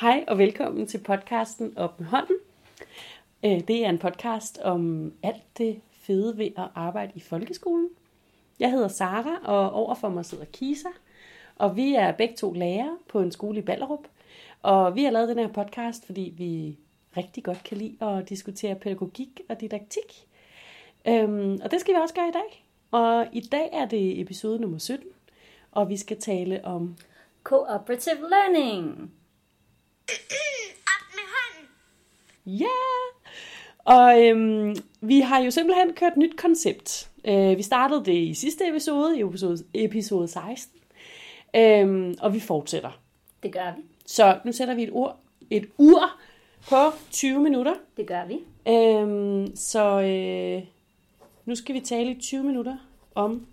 Hej og velkommen til podcasten Op med hånden. Øh, det er en podcast om alt det fede ved at arbejde i folkeskolen. Jeg hedder Sara, og overfor mig sidder Kisa. Og vi er begge to lærere på en skole i Ballerup. Og vi har lavet den her podcast, fordi vi rigtig godt kan lide at diskutere pædagogik og didaktik. Øhm, og det skal vi også gøre i dag. Og i dag er det episode nummer 17, og vi skal tale om Cooperative learning. Op med hånden. Ja! Og øhm, vi har jo simpelthen kørt et nyt koncept. Øh, vi startede det i sidste episode, i episode, episode 16. Øhm, og vi fortsætter. Det gør vi. Så nu sætter vi et, ur, et ur på 20 minutter. Det gør vi. Øhm, så øh, nu skal vi tale i 20 minutter om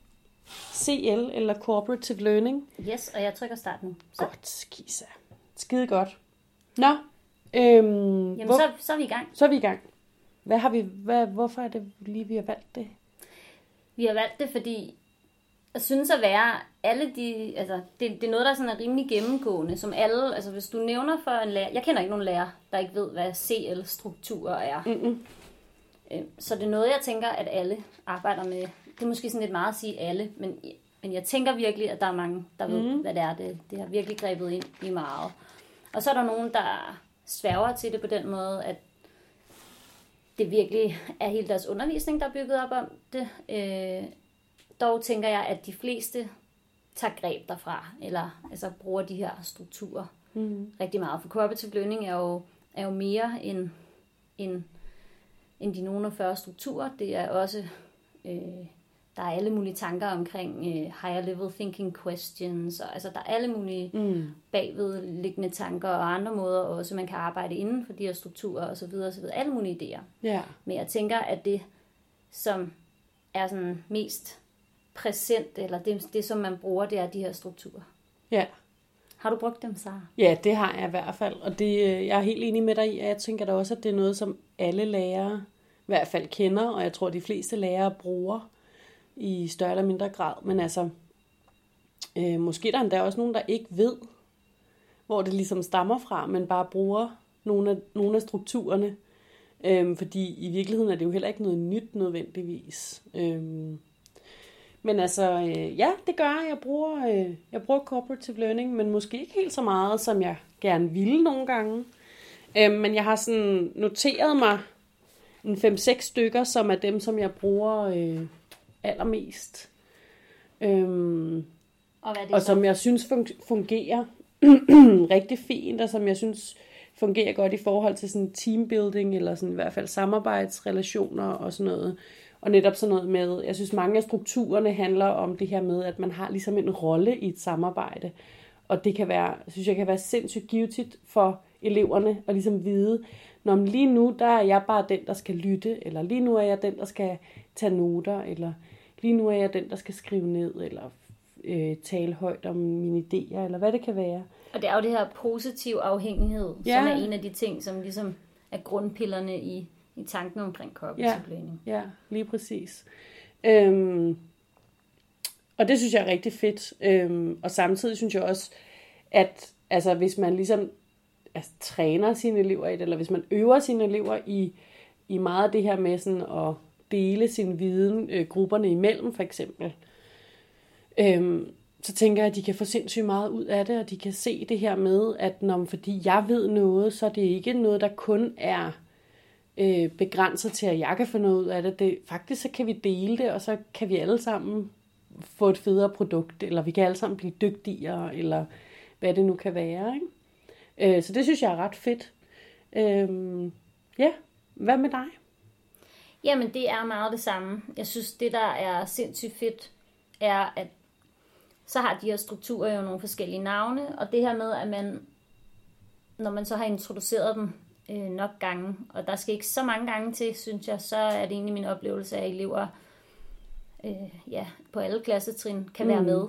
CL, eller Cooperative Learning. Yes, og jeg trykker start nu. Så, Godt, Kisa. Skide godt. Nå, øhm, jamen, hvor, så, så er vi i gang. så er vi i gang. Hvad har vi, hvad, hvorfor er det lige, vi har valgt det? Vi har valgt det, fordi jeg synes at være alle de, altså det, det er noget, der sådan er rimelig gennemgående, som alle, altså hvis du nævner for en lærer, jeg kender ikke nogen lærer, der ikke ved, hvad CL-strukturer er. Mm-mm. Øhm, Så det er noget, jeg tænker, at alle arbejder med. Det er måske sådan lidt meget at sige alle, men, men jeg tænker virkelig, at der er mange, der ved, Mhm. hvad det er. Det, det har virkelig grebet ind i meget. Og så er der nogen, der sværger til det på den måde, at det virkelig er hele deres undervisning, der er bygget op om det. Øh, dog tænker jeg, at de fleste tager greb derfra, eller altså bruger de her strukturer Mm. rigtig meget. For cooperative learning er jo, er jo mere end, end, end de nogle af 40 strukturer. Det er også, øh, der er alle mulige tanker omkring øh, higher level thinking questions, og altså der er alle mulige Mm. bagvedliggende tanker og andre måder også, man kan arbejde inden for de her strukturer osv. osv. Alle mulige idéer. Ja. Men jeg tænker, at det, som er sådan mest præsent, eller det, det, som man bruger, det er de her strukturer. Ja. Har du brugt dem, Sara? Ja, det har jeg i hvert fald. Og det, øh, jeg er helt enig med dig i, og jeg tænker da også, at det er noget, som alle lærere i hvert fald kender, og jeg tror, at de fleste lærere bruger i større eller mindre grad. Men altså, øh, måske der er endda også nogen, der ikke ved, hvor det ligesom stammer fra, men bare bruger nogle af, nogle af strukturerne. Øhm, fordi i virkeligheden er det jo heller ikke noget nyt nødvendigvis. Øhm, men altså, øh, ja, det gør jeg. Jeg bruger, øh, jeg bruger cooperative learning, men måske ikke helt så meget, som jeg gerne ville nogle gange. Øh, men jeg har sådan noteret mig en 5-6 stykker, som er dem, som jeg bruger øh, allermest. Øhm, Og hvad det og så? som jeg synes fun- fungerer rigtig fint, og som jeg synes fungerer godt i forhold til sådan teambuilding, eller sådan i hvert fald samarbejdsrelationer og sådan noget. Og netop sådan noget med, jeg synes mange af strukturerne handler om det her med, at man har ligesom en rolle i et samarbejde. Og det kan være, synes jeg kan være sindssygt givetigt for eleverne at ligesom vide, når lige nu, der er jeg bare den, der skal lytte, eller lige nu er jeg den, der skal tage noter, eller lige nu er jeg den, der skal skrive ned, eller øh, tale højt om mine idéer, eller hvad det kan være. Og det er jo det her positiv afhængighed, ja. Som er en af de ting, som ligesom er grundpillerne i, i tanken omkring cooperative Ja. Ja, lige præcis. Øhm, og det synes jeg er rigtig fedt. Øhm, og samtidig synes jeg også, at altså, hvis man ligesom altså, træner sine elever i det, eller hvis man øver sine elever i, i meget af det her med sådan at dele sin viden øh, grupperne imellem, for eksempel, øhm, så tænker jeg, at de kan få sindssygt meget ud af det, og de kan se det her med, at når, fordi jeg ved noget, så er det ikke noget, der kun er øh, begrænset til, at jeg kan få noget ud af det. det. Faktisk så kan vi dele det, og så kan vi alle sammen få et federe produkt, eller vi kan alle sammen blive dygtigere, eller hvad det nu kan være. Ikke? Øh, så det synes jeg er ret fedt. Øh, ja, hvad med dig? Jamen, det er meget det samme. Jeg synes, det der er sindssygt fedt, er, at så har de her strukturer jo nogle forskellige navne, og det her med, at man, når man så har introduceret dem øh, nok gange, og der skal ikke så mange gange til, synes jeg, så er det egentlig min oplevelse af, at elever øh, ja, på alle klassetrin kan være Mm. med.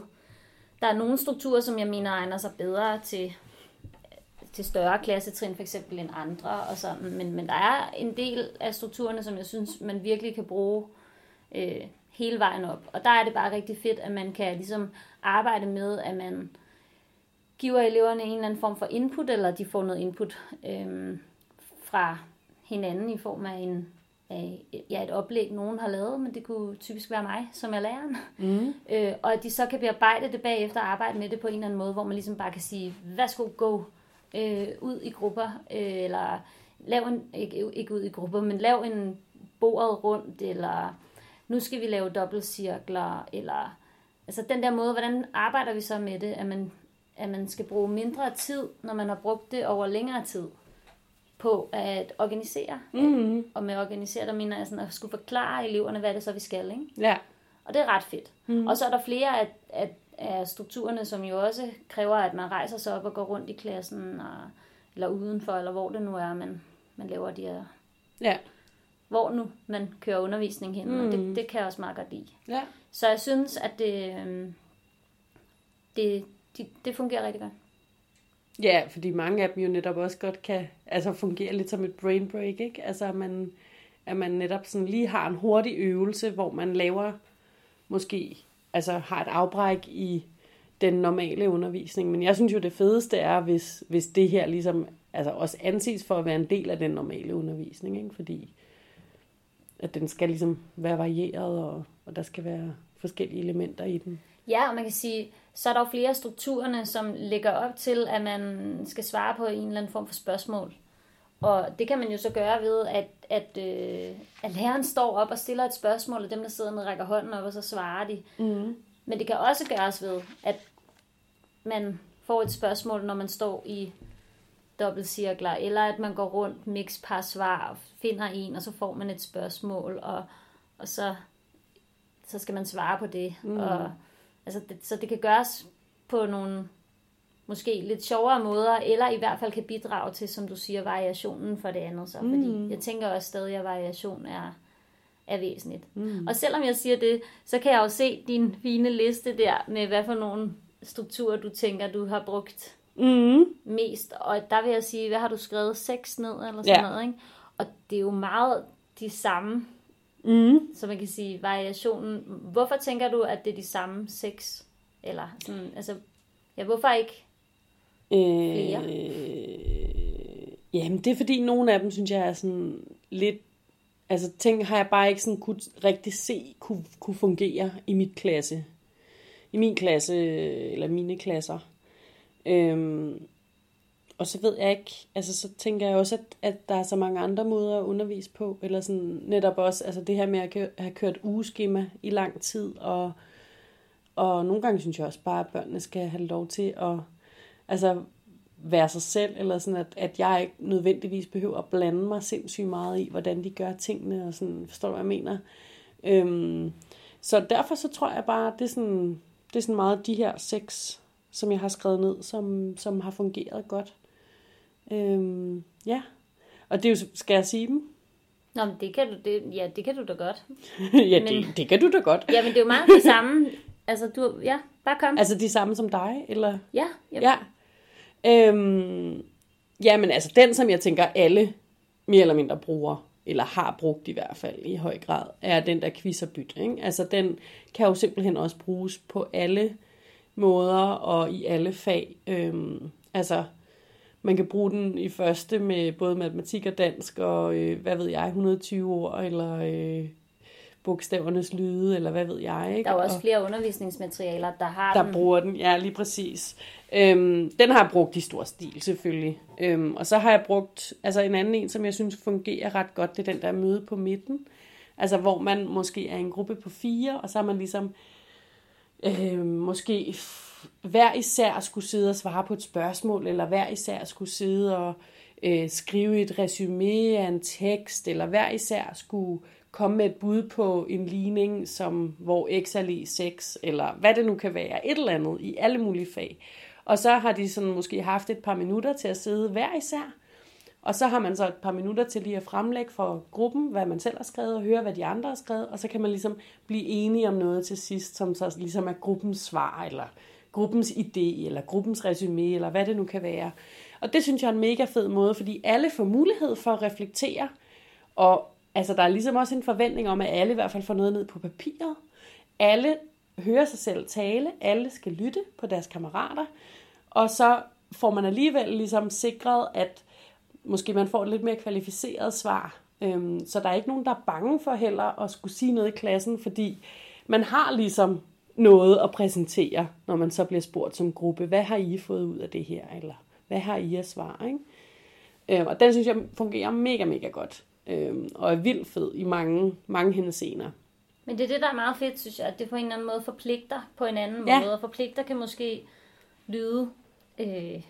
Der er nogle strukturer, som jeg mener egner sig bedre til, til større klassetrin for eksempel end andre, og sådan. Men, men der er en del af strukturerne, som jeg synes, man virkelig kan bruge øh, hele vejen op. Og der er det bare rigtig fedt, at man kan ligesom arbejde med, at man giver eleverne en eller anden form for input, eller de får noget input øhm, fra hinanden i form af en af ja, et oplæg, nogen har lavet, men det kunne typisk være mig, som er læreren. Mm. Øh, og at de så kan bearbejde det bagefter og arbejde med det på en eller anden måde, hvor man ligesom bare kan sige, værsgo, go øh, ud i grupper, øh, eller lav en, ikke, ikke ud i grupper, men lav en bordet rundt, eller nu skal vi lave dobbeltcirkler, eller altså den der måde, hvordan arbejder vi så med det, at man, at man skal bruge mindre tid, når man har brugt det over længere tid på at organisere. Mm-hmm. Og med organisere, der mener jeg sådan at skulle forklare eleverne, hvad det så, vi skal. Ikke? Ja. Og det er ret fedt. Mm-hmm. Og så er der flere af, af, af strukturerne, som jo også kræver, at man rejser sig op og går rundt i klassen, og, eller udenfor, eller hvor det nu er, man, man laver de her... Ja. Hvor nu man kører undervisning hen, mm. og det, mm. det kan jeg også meget godt lide. Ja. Så jeg synes, at det, øhm, det, det, det fungerer rigtig godt. Ja, fordi mange af dem jo netop også godt kan altså fungere lidt som et brain break, ikke? Altså, at man, at man netop sådan lige har en hurtig øvelse, hvor man laver måske, altså har et afbræk i den normale undervisning. Men jeg synes jo, det fedeste er, hvis, hvis det her ligesom altså også anses for at være en del af den normale undervisning, ikke? Fordi at den skal ligesom være varieret, og, og der skal være forskellige elementer i den. Ja, og man kan sige, så er der jo flere af strukturerne, som lægger op til, at man skal svare på en eller anden form for spørgsmål. Og det kan man jo så gøre ved, at, at, øh, at læreren står op og stiller et spørgsmål, og dem, der sidder med, rækker hånden op, og så svarer de. Mm. Men det kan også gøres ved, at man får et spørgsmål, når man står i dobbeltcirkler, eller at man går rundt, mix par svar, finder en, og så får man et spørgsmål, og, og så, så skal man svare på det. Mm. Og, altså det, så det kan gøres på nogle måske lidt sjovere måder, eller i hvert fald kan bidrage til, som du siger, variationen for det andet. Så, fordi mm. jeg tænker også stadig, at variation er, er væsentligt. Mm. Og selvom jeg siger det, så kan jeg jo se din fine liste der med, hvad for nogle strukturer, du tænker, du har brugt mm. mest. Og der vil jeg sige, hvad har du skrevet? Seks ned eller sådan ja. noget, ikke? Og det er jo meget de samme Mm. Så man kan sige, variationen. Hvorfor tænker du, at det er de samme seks? Eller sådan, altså, ja, hvorfor ikke flere? ja. jamen, det er fordi, nogle af dem, synes jeg, er sådan lidt altså ting har jeg bare ikke sådan kunne rigtig se kunne, kunne fungere i mit klasse. I min klasse, eller mine klasser. Øhm, og så ved jeg ikke, altså så tænker jeg også, at, at der er så mange andre måder at undervise på, eller sådan netop også, altså det her med at have kørt ugeskema i lang tid, og, og nogle gange synes jeg også bare, at børnene skal have lov til at altså, være sig selv, eller sådan, at, at jeg ikke nødvendigvis behøver at blande mig sindssygt meget i, hvordan de gør tingene, og sådan, forstår du, hvad jeg mener? Øhm, så derfor så tror jeg bare, det er sådan, det er sådan meget de her seks, som jeg har skrevet ned, som, som har fungeret godt. Øhm, ja, og det er jo, skal jeg sige dem? Nå, men det kan du, det, ja, det kan du da godt. ja, men, det, det kan du da godt. ja, men det er jo meget det samme. Altså, du, ja, bare kom. Altså de samme som dig, eller? Ja. Yep. Ja. Øhm, ja, men altså den, som jeg tænker alle mere eller mindre bruger, eller har brugt i hvert fald i høj grad, er den der quiz og byt. Ikke? Altså den kan jo simpelthen også bruges på alle måder og i alle fag. Øhm, altså man kan bruge den i første med både matematik og dansk og, øh, hvad ved jeg, 120 ord, eller øh, bogstavernes lyde, eller hvad ved jeg. Ikke? Der er også og, flere undervisningsmaterialer, der har der den. Der bruger den, ja, lige præcis. Øhm, den har jeg brugt i stor stil, selvfølgelig. Øhm, og så har jeg brugt, altså en anden en, som jeg synes fungerer ret godt, det er den der møde på midten. Altså hvor man måske er en gruppe på fire, og så har man ligesom øh, måske hver især skulle sidde og svare på et spørgsmål, eller hver især skulle sidde og øh, skrive et resume af en tekst, eller hver især skulle komme med et bud på en ligning, som hvor x er lige 6, eller hvad det nu kan være, et eller andet i alle mulige fag. Og så har de sådan måske haft et par minutter til at sidde hver især, og så har man så et par minutter til lige at fremlægge for gruppen, hvad man selv har skrevet, og høre, hvad de andre har skrevet, og så kan man ligesom blive enige om noget til sidst, som så ligesom er gruppens svar, eller gruppens idé, eller gruppens resume, eller hvad det nu kan være. Og det synes jeg er en mega fed måde, fordi alle får mulighed for at reflektere, og altså, der er ligesom også en forventning om, at alle i hvert fald får noget ned på papiret. Alle hører sig selv tale, alle skal lytte på deres kammerater, og så får man alligevel ligesom sikret, at måske man får et lidt mere kvalificeret svar. Øhm, så der er ikke nogen, der er bange for heller at skulle sige noget i klassen, fordi man har ligesom noget at præsentere, når man så bliver spurgt som gruppe. Hvad har I fået ud af det her? Eller hvad har I at svare? Ikke? Øhm, og den synes jeg fungerer mega, mega godt. Øhm, og er vildt fed i mange, mange henseender. Men det er det, der er meget fedt, synes jeg, at det på en eller anden måde forpligter på en anden Ja. måde. Og forpligter kan måske lyde øh,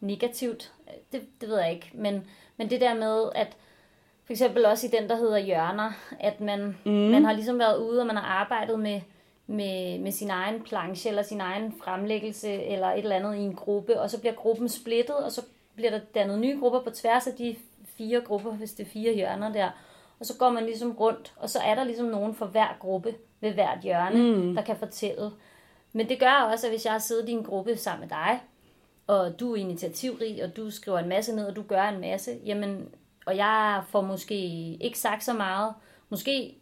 negativt. Det, det ved jeg ikke. Men, men det der med, at for eksempel også i den, der hedder hjørner, at man, mm. man har ligesom været ude, og man har arbejdet med, med, med sin egen planche, eller sin egen fremlæggelse, eller et eller andet i en gruppe, og så bliver gruppen splittet, og så bliver der dannet nye grupper på tværs af de fire grupper, hvis det er fire hjørner der. Og så går man ligesom rundt, og så er der ligesom nogen for hver gruppe ved hvert hjørne, mm. der kan fortælle. Men det gør også, at hvis jeg har siddet i en gruppe sammen med dig, og du er initiativrig, og du skriver en masse ned, og du gør en masse, jamen, og jeg får måske ikke sagt så meget, måske,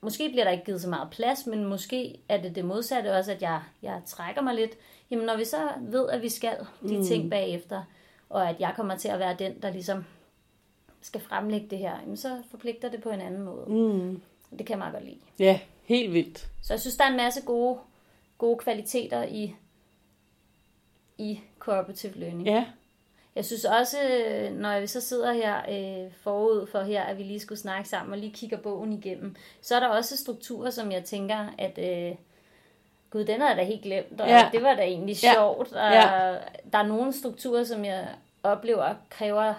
måske bliver der ikke givet så meget plads, men måske er det det modsatte også, at jeg, jeg trækker mig lidt. Jamen, når vi så ved, at vi skal de mm. ting bagefter, og at jeg kommer til at være den, der ligesom skal fremlægge det her, jamen, så forpligter det på en anden måde. Mm. Det kan jeg meget godt lide. Ja, helt vildt. Så jeg synes, der er en masse gode, gode kvaliteter i, i cooperative learning. Ja, Jeg synes også, når vi så sidder her øh, forud for her, at vi lige skulle snakke sammen og lige kigger bogen igennem, så er der også strukturer, som jeg tænker, at øh, gud, den er da helt glemt, og ja. det var da egentlig Ja. sjovt. Og Ja. Der er nogle strukturer, som jeg oplever kræver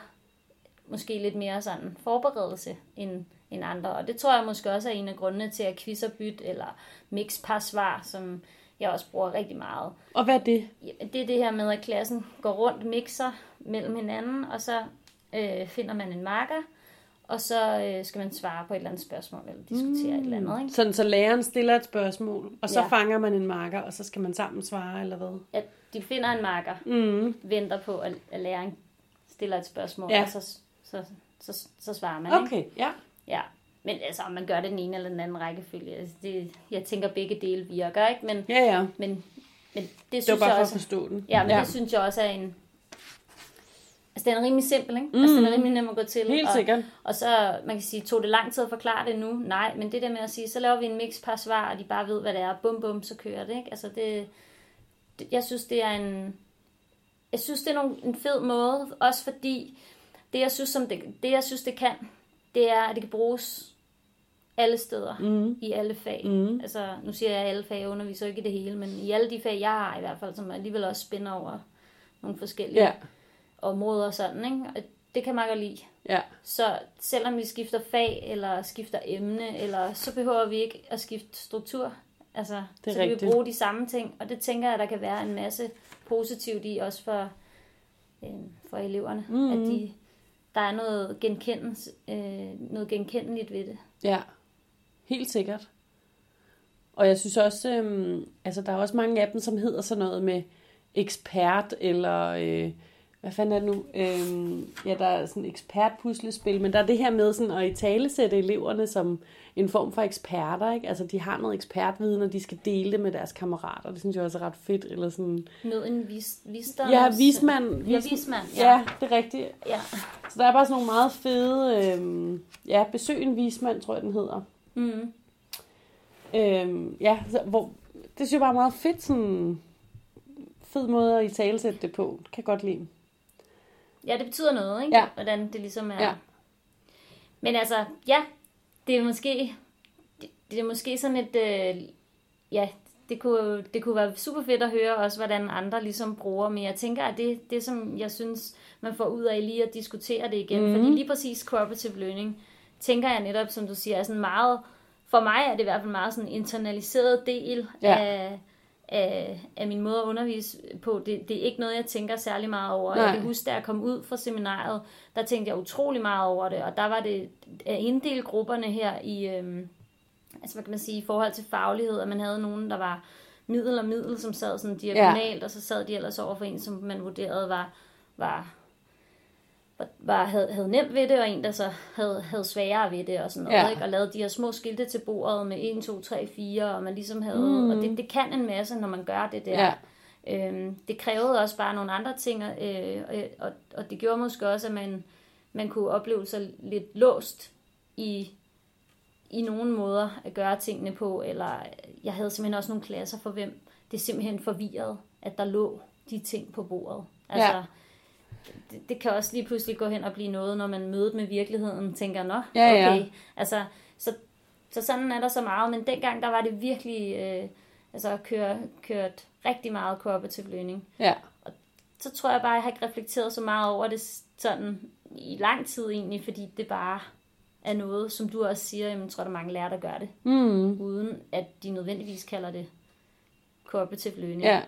måske lidt mere sådan forberedelse end, end andre. Og det tror jeg måske også er en af grundene til, at quiz og byt eller mix par svar, som jeg også bruger rigtig meget. og hvad er det? Det er det her med, at klassen går rundt, mixer mellem hinanden, og så øh, finder man en marker, og så øh, skal man svare på et eller andet spørgsmål, eller diskutere mm. et eller andet. Ikke? Sådan, så læreren stiller et spørgsmål, og så Ja. fanger man en marker, og så skal man sammen svare, eller hvad? At de finder en marker, Mm. venter på, at, at læreren stiller et spørgsmål, Ja. og så, så, så, så, så svarer man. Ikke? Okay, ja. Ja. Men altså, om man gør det den ene eller den anden rækkefølge, altså, det, jeg tænker, begge dele virker, ikke? Men, Ja, ja. men, men det Det synes var bare jeg for at også... forstå den. Ja, men ja. det synes jeg også er en... Altså, den er rimelig simpel, ikke? Mm. Altså, den er rimelig nem at gå til. Helt og, sikkert. Og så, man kan sige, tog det lang tid at forklare det nu? Nej, men det der med at sige, så laver vi en mix par svar, og de bare ved, hvad det er. Bum, bum, så kører det, ikke? Altså, det, det jeg synes, det er en... Jeg synes, det er nogle, en fed måde, også fordi det, jeg synes, som det, det, jeg synes, det kan, det er, at det kan bruges alle steder, mm. i alle fag. Mm. Altså, nu siger jeg alle fag, jeg underviser ikke i det hele, men i alle de fag, jeg har i hvert fald, som alligevel også spænder over nogle forskellige Ja, områder og sådan, ikke? Og det kan man godt lide. ja. Så selvom vi skifter fag, eller skifter emne, eller så behøver vi ikke at skifte struktur. Altså, Det er så kan vi rigtigt. bruge de samme ting, og det tænker jeg, der kan være en masse positivt i, også for, øh, for eleverne. Mm-hmm. At de, der er noget, genkendens, øh, noget genkendeligt ved det. Ja, helt sikkert. Og jeg synes også, øhm, altså der er også mange af dem, som hedder sådan noget med ekspert, eller øh, hvad fanden er det nu? Øhm, ja, der er sådan ekspertpuslespil, men der er det her med sådan at i talesætte eleverne som en form for eksperter, ikke? Altså de har noget ekspertviden, og de skal dele det med deres kammerater. Det synes jeg også er ret fedt, eller sådan... Nød en vis, visdom. Ja, vismand. Ja, vismand. Ja. ja, det er rigtigt. ja. Så der er bare sådan nogle meget fede, øhm, ja, besøg en vismand, tror jeg, den hedder. Mm. Øhm, ja, så, hvor, det synes jeg bare er meget fedt, sådan fed måde at i talesætte det på. Kan jeg godt lide. Ja, det betyder noget, ikke? Ja. Hvordan det ligesom er. Ja. Men altså, ja, det er måske, det, det er måske sådan et, øh, ja, det kunne, det kunne være super fedt at høre også, hvordan andre ligesom bruger, men jeg tænker, at det, det som jeg synes, man får ud af lige at diskutere det igen, mm. fordi lige præcis cooperative learning, tænker jeg netop, som du siger, er sådan meget, for mig er det i hvert fald meget sådan en internaliseret del Ja. af, af, af min måde at undervise på. Det, det er ikke noget, jeg tænker særlig meget over. Nej. Jeg kan huske, da jeg kom ud fra seminariet, der tænkte jeg utrolig meget over det, og der var det at inddele grupperne her i, øhm, altså hvad kan man sige, i forhold til faglighed, at man havde nogen, der var middel og middel, som sad sådan diagonalt, ja. og så sad de ellers over for en, som man vurderede var, var, var, havde, havde nemt ved det, og en, der så havde, havde sværere ved det, og sådan noget, Ja. ikke? og lavede de her små skilte til bordet med 1, 2, 3, 4, og man ligesom havde, mm. og det, det kan en masse, når man gør det der. Ja. Øhm, det krævede også bare nogle andre ting, øh, og, og, og det gjorde måske også, at man, man kunne opleve sig lidt låst i, i nogle måder at gøre tingene på, eller jeg havde simpelthen også nogle klasser for hvem det simpelthen forvirrede, at der lå de ting på bordet. Altså, Ja. Det, det kan også lige pludselig gå hen og blive noget, når man møder med virkeligheden, tænker, nå, Ja, ja. okay. Altså, så, så sådan er der så meget, men dengang der var det virkelig, øh, altså køre, kørt rigtig meget cooperative learning. Ja. Så tror jeg bare, jeg har ikke reflekteret så meget over det sådan i lang tid egentlig, fordi det bare er noget, som du også siger, jamen, jeg tror, der er mange lærere, der gør det, Mm. uden at de nødvendigvis kalder det cooperative learning. Ja.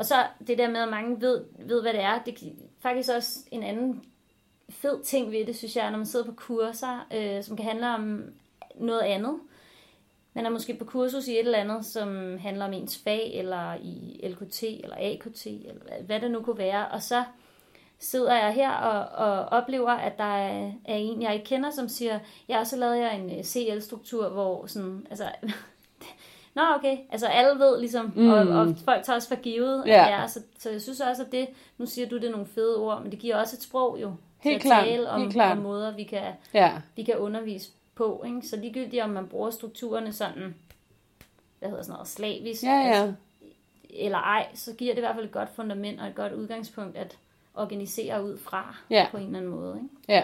Og så det der med, at mange ved, ved hvad det er, det er faktisk også en anden fed ting ved det, synes jeg, når man sidder på kurser, øh, som kan handle om noget andet. Man er måske på kursus i et eller andet, som handler om ens fag, eller i LKT, eller AKT, eller hvad- det nu kunne være. Og så sidder jeg her og, og oplever, at der er, er en, jeg ikke kender, som siger, ja, så lavede jeg en øh, CL-struktur, hvor sådan, altså, Nå, okay. Altså alle ved ligesom, mm. og, og folk tager også for givet, Ja. er. Så, så jeg synes også, at det, nu siger du det er nogle fede ord, men det giver også et sprog jo. Helt til klart, at tale om, helt klart. om måder, vi kan, Ja. vi kan undervise på. Ikke? Så ligegyldigt, om man bruger strukturerne sådan, hvad hedder sådan noget, slavisk, Ja, ja. Altså, eller ej, så giver det i hvert fald et godt fundament og et godt udgangspunkt at organisere ud fra Ja. på en eller anden måde. Ikke? Ja.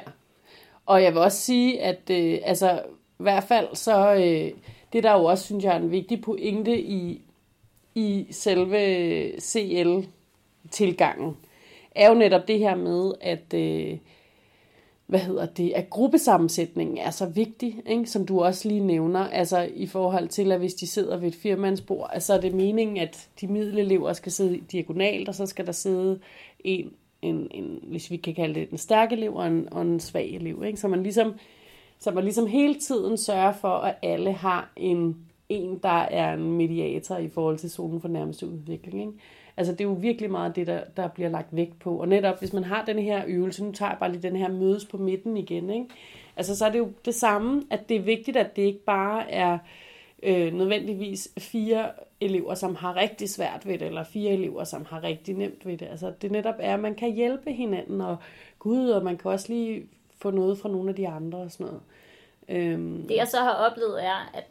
Og jeg vil også sige, at øh, altså, i hvert fald så, øh, det der jo også, synes jeg, er en vigtig pointe i, i selve CL-tilgangen, er jo netop det her med, at, øh, hvad hedder det, at gruppesammensætningen er så vigtig, ikke? som du også lige nævner, altså i forhold til, at hvis de sidder ved et firmandsbord, altså er det meningen, at de middelelever skal sidde diagonalt, og så skal der sidde en, en, en hvis vi kan kalde det en stærk elev og en, og en svag elev, ikke? så man ligesom så man ligesom hele tiden sørger for, at alle har en, en der er en mediator i forhold til zonen for nærmeste udvikling. Ikke? Altså det er jo virkelig meget det, der, der bliver lagt vægt på. Og netop hvis man har den her øvelse, nu tager jeg bare lige den her mødes på midten igen, ikke? Altså så er det jo det samme, at det er vigtigt, at det ikke bare er øh, nødvendigvis fire elever, som har rigtig svært ved det, eller fire elever, som har rigtig nemt ved det. Altså det netop er, at man kan hjælpe hinanden, og gud, og man kan også lige få noget fra nogle af de andre og sådan noget. Øhm, Det jeg så har oplevet er, at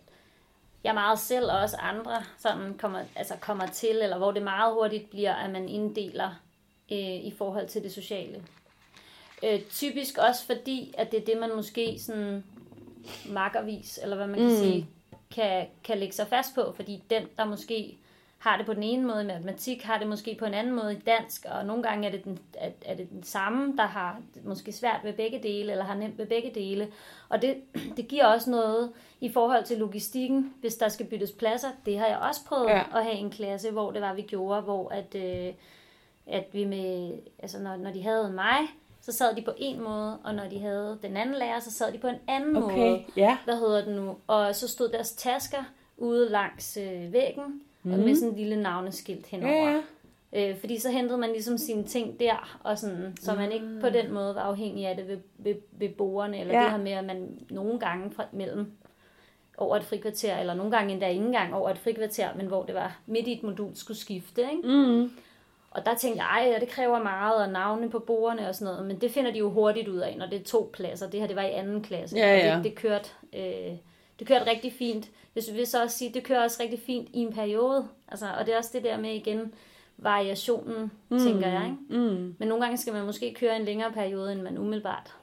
jeg meget selv og også andre sådan kommer, altså kommer til, eller hvor det meget hurtigt bliver, at man inddeler øh, i forhold til det sociale. Øh, typisk også fordi, at det er det, man måske sådan makkervis, eller hvad man kan mm. sige, kan, kan lægge sig fast på, fordi den, der måske har det på den ene måde i matematik, har det måske på en anden måde i dansk, og nogle gange er det den, er, er det den samme, der har måske svært ved begge dele, eller har nemt ved begge dele. Og det, det giver også noget i forhold til logistikken, hvis der skal byttes pladser. Det har jeg også prøvet Ja. at have en klasse, hvor det var, vi gjorde, hvor at, øh, at vi med, altså når, når de havde mig, så sad de på en måde, og når de havde den anden lærer, så sad de på en anden okay, måde ja. hvad hedder det nu, og så stod deres tasker ude langs øh, væggen, mm. med sådan en lille navneskilt henover. Ja, ja. Øh, fordi så hentede man ligesom sine ting der, og sådan, så man ikke på den måde var afhængig af det ved, ved, ved borgerne, eller Ja. det her med, at man nogle gange fra, mellem over et frikvarter, eller nogle gange endda ikke engang over et frikvarter, men hvor det var midt i et modul skulle skifte, ikke? Mm. Og der tænkte jeg, ja, det kræver meget, og navne på bordene og sådan noget, men det finder de jo hurtigt ud af, når det er to klasser. Det her, det var i anden klasse, Ja, ja. og det, det kørte... Øh, det kørte rigtig fint. Jeg vil så også sige, det kører også rigtig fint i en periode. Altså, og det er også det der med igen, variationen, mm. tænker jeg. Ikke? Mm. Men nogle gange skal man måske køre en længere periode, end man umiddelbart.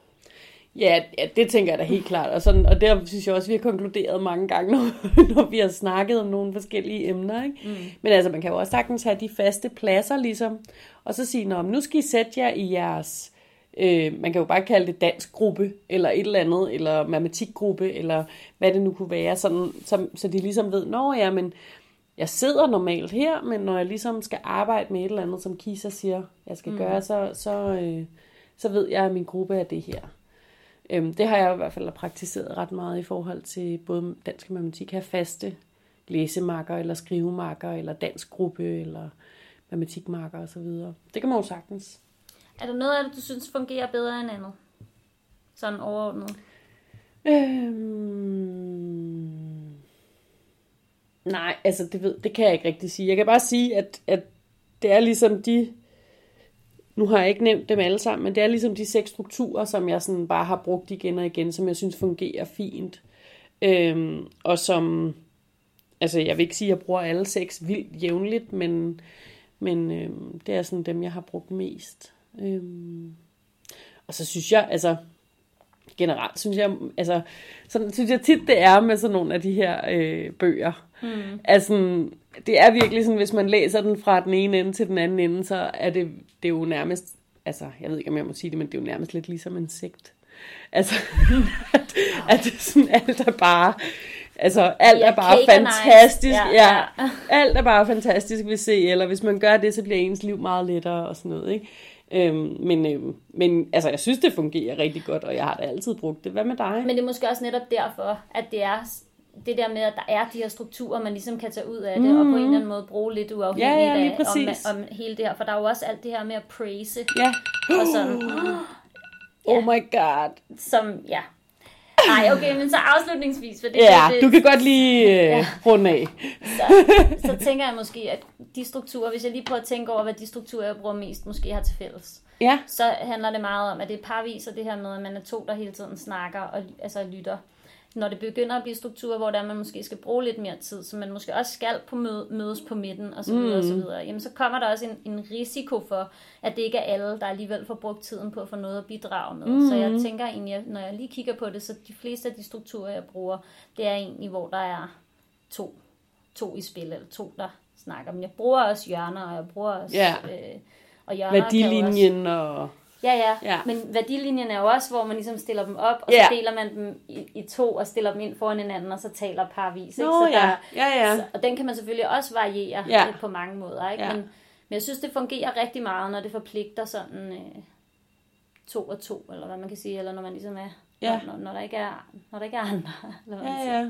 Ja, ja, det tænker jeg da helt klart. Og, sådan, og der synes jeg også, vi har konkluderet mange gange, når, når vi har snakket om nogle forskellige emner. Ikke? Mm. Men altså, man kan jo også sagtens have de faste pladser, ligesom, og så sige, Nå, nu skal I sætte jer i jeres, øh, man kan jo bare kalde det dansk gruppe, eller et eller andet, eller matematikgruppe, eller hvad det nu kunne være, sådan, så, så de ligesom ved, Nå ja, men jeg sidder normalt her, men når jeg ligesom skal arbejde med et eller andet, som Kisa siger, jeg skal mm. gøre, så, så, øh, så ved jeg, at min gruppe er det her. Øhm, det har jeg i hvert fald praktiseret ret meget i forhold til både dansk og matematik. Have faste læsemarker, eller skrivemarker, eller dansk gruppe, eller matematikmarker osv. Det kan man jo sagtens. Er der noget af det, du synes fungerer bedre end andet? Sådan overordnet. Øhm... Nej, altså det, ved, det kan jeg ikke rigtig sige. Jeg kan bare sige, at, at det er ligesom de, nu har jeg ikke nævnt dem alle sammen, men det er ligesom de seks strukturer, som jeg sådan bare har brugt igen og igen, som jeg synes fungerer fint. Øhm, og som, altså jeg vil ikke sige, at jeg bruger alle seks vildt jævnligt, men, men øhm, det er sådan dem, jeg har brugt mest. Øhm, og så synes jeg, altså generelt synes jeg, altså sådan synes jeg tit, det er med sådan nogle af de her øh, bøger. Mm. Altså, det er virkelig sådan, hvis man læser den fra den ene ende til den anden ende, så er det, det er jo nærmest, altså jeg ved ikke, om jeg må sige det, men det er jo nærmest lidt ligesom en sekt. Altså, at, at det sådan, alt er bare, altså alt Ja, er bare fantastisk. ice. Ja, Ja, ja. Alt er bare fantastisk ved se, eller hvis man gør det, så bliver ens liv meget lettere og sådan noget, ikke? Øhm, men, øhm, men altså, jeg synes, det fungerer rigtig godt, og jeg har da altid brugt det. Hvad med dig? Men det er måske også netop derfor, at det er det der med, at der er de her strukturer, man ligesom kan tage ud af det, mm. og på en eller anden måde bruge lidt uafhængigt Ja, ja, af om, om hele det her. For der er jo også alt det her med at praise, Ja. og sådan, Oh my god. som, ja. Nej, okay, men så afslutningsvis, for det, Ja, det, du kan godt lige øh, runde af. så, så tænker jeg måske, at de strukturer, hvis jeg lige prøver at tænke over, hvad de strukturer, jeg bruger mest, måske har til fælles, Ja, så handler det meget om, at det er parvis, og det her med, at man er to, der hele tiden snakker og altså, lytter. Når det begynder at blive strukturer, hvor der man måske skal bruge lidt mere tid, så man måske også skal på møde, mødes på midten og så videre, mm. og så videre, jamen så kommer der også en, en risiko for, at det ikke er alle, der alligevel får brugt tiden på at få noget at bidrage med. Mm. Så jeg tænker egentlig, når jeg lige kigger på det, så de fleste af de strukturer, jeg bruger, det er egentlig, hvor der er to, to i spil, eller to, der snakker. Men jeg bruger også hjørner, og jeg bruger også... Ja. Øh, og hjørner kan jo også, værdilinjen og... Ja, ja, Ja. Men værdilinjen er jo også, hvor man ligesom stiller dem op, og Ja. så deler man dem i, i to, og stiller dem ind foran hinanden, og så taler parvis. Ikke? Nå så ja, ja, ja. Så, og den kan man selvfølgelig også variere Ja. på mange måder. Ikke? Ja. Men, men jeg synes, det fungerer rigtig meget, når det forpligter sådan øh, to og to, eller hvad man kan sige, eller når man ligesom er, Ja. når, når, der ikke er, når der ikke er andre. Eller hvad man siger. Ja, ja.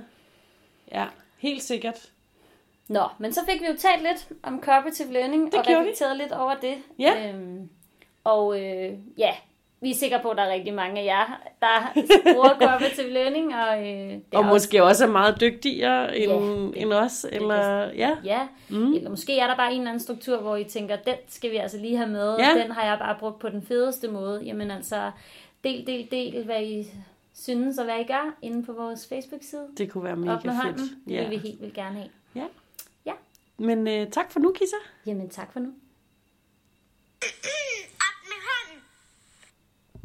Ja, helt sikkert. Nå, men så fik vi jo talt lidt om cooperative learning, Det og gjorde vi. reflekteret lidt over det. Ja. Øhm, og øh, ja, vi er sikre på, at der er rigtig mange af jer, der bruger cooperative learning. Og, øh, det Og måske også er meget dygtigere end, Ja, end os. Eller, ja. Ja, mm. eller måske er der bare en eller anden struktur, hvor I tænker, den skal vi altså lige have med, Ja. den har jeg bare brugt på den fedeste måde. Jamen altså, del, del, del, hvad I synes og hvad I gør inde på vores Facebook-side. Det kunne være Op mega med fedt. hånden, det Ja. vil vi helt vildt gerne have. ja. Ja. Men øh, tak for nu, Kisser. Jamen tak for nu.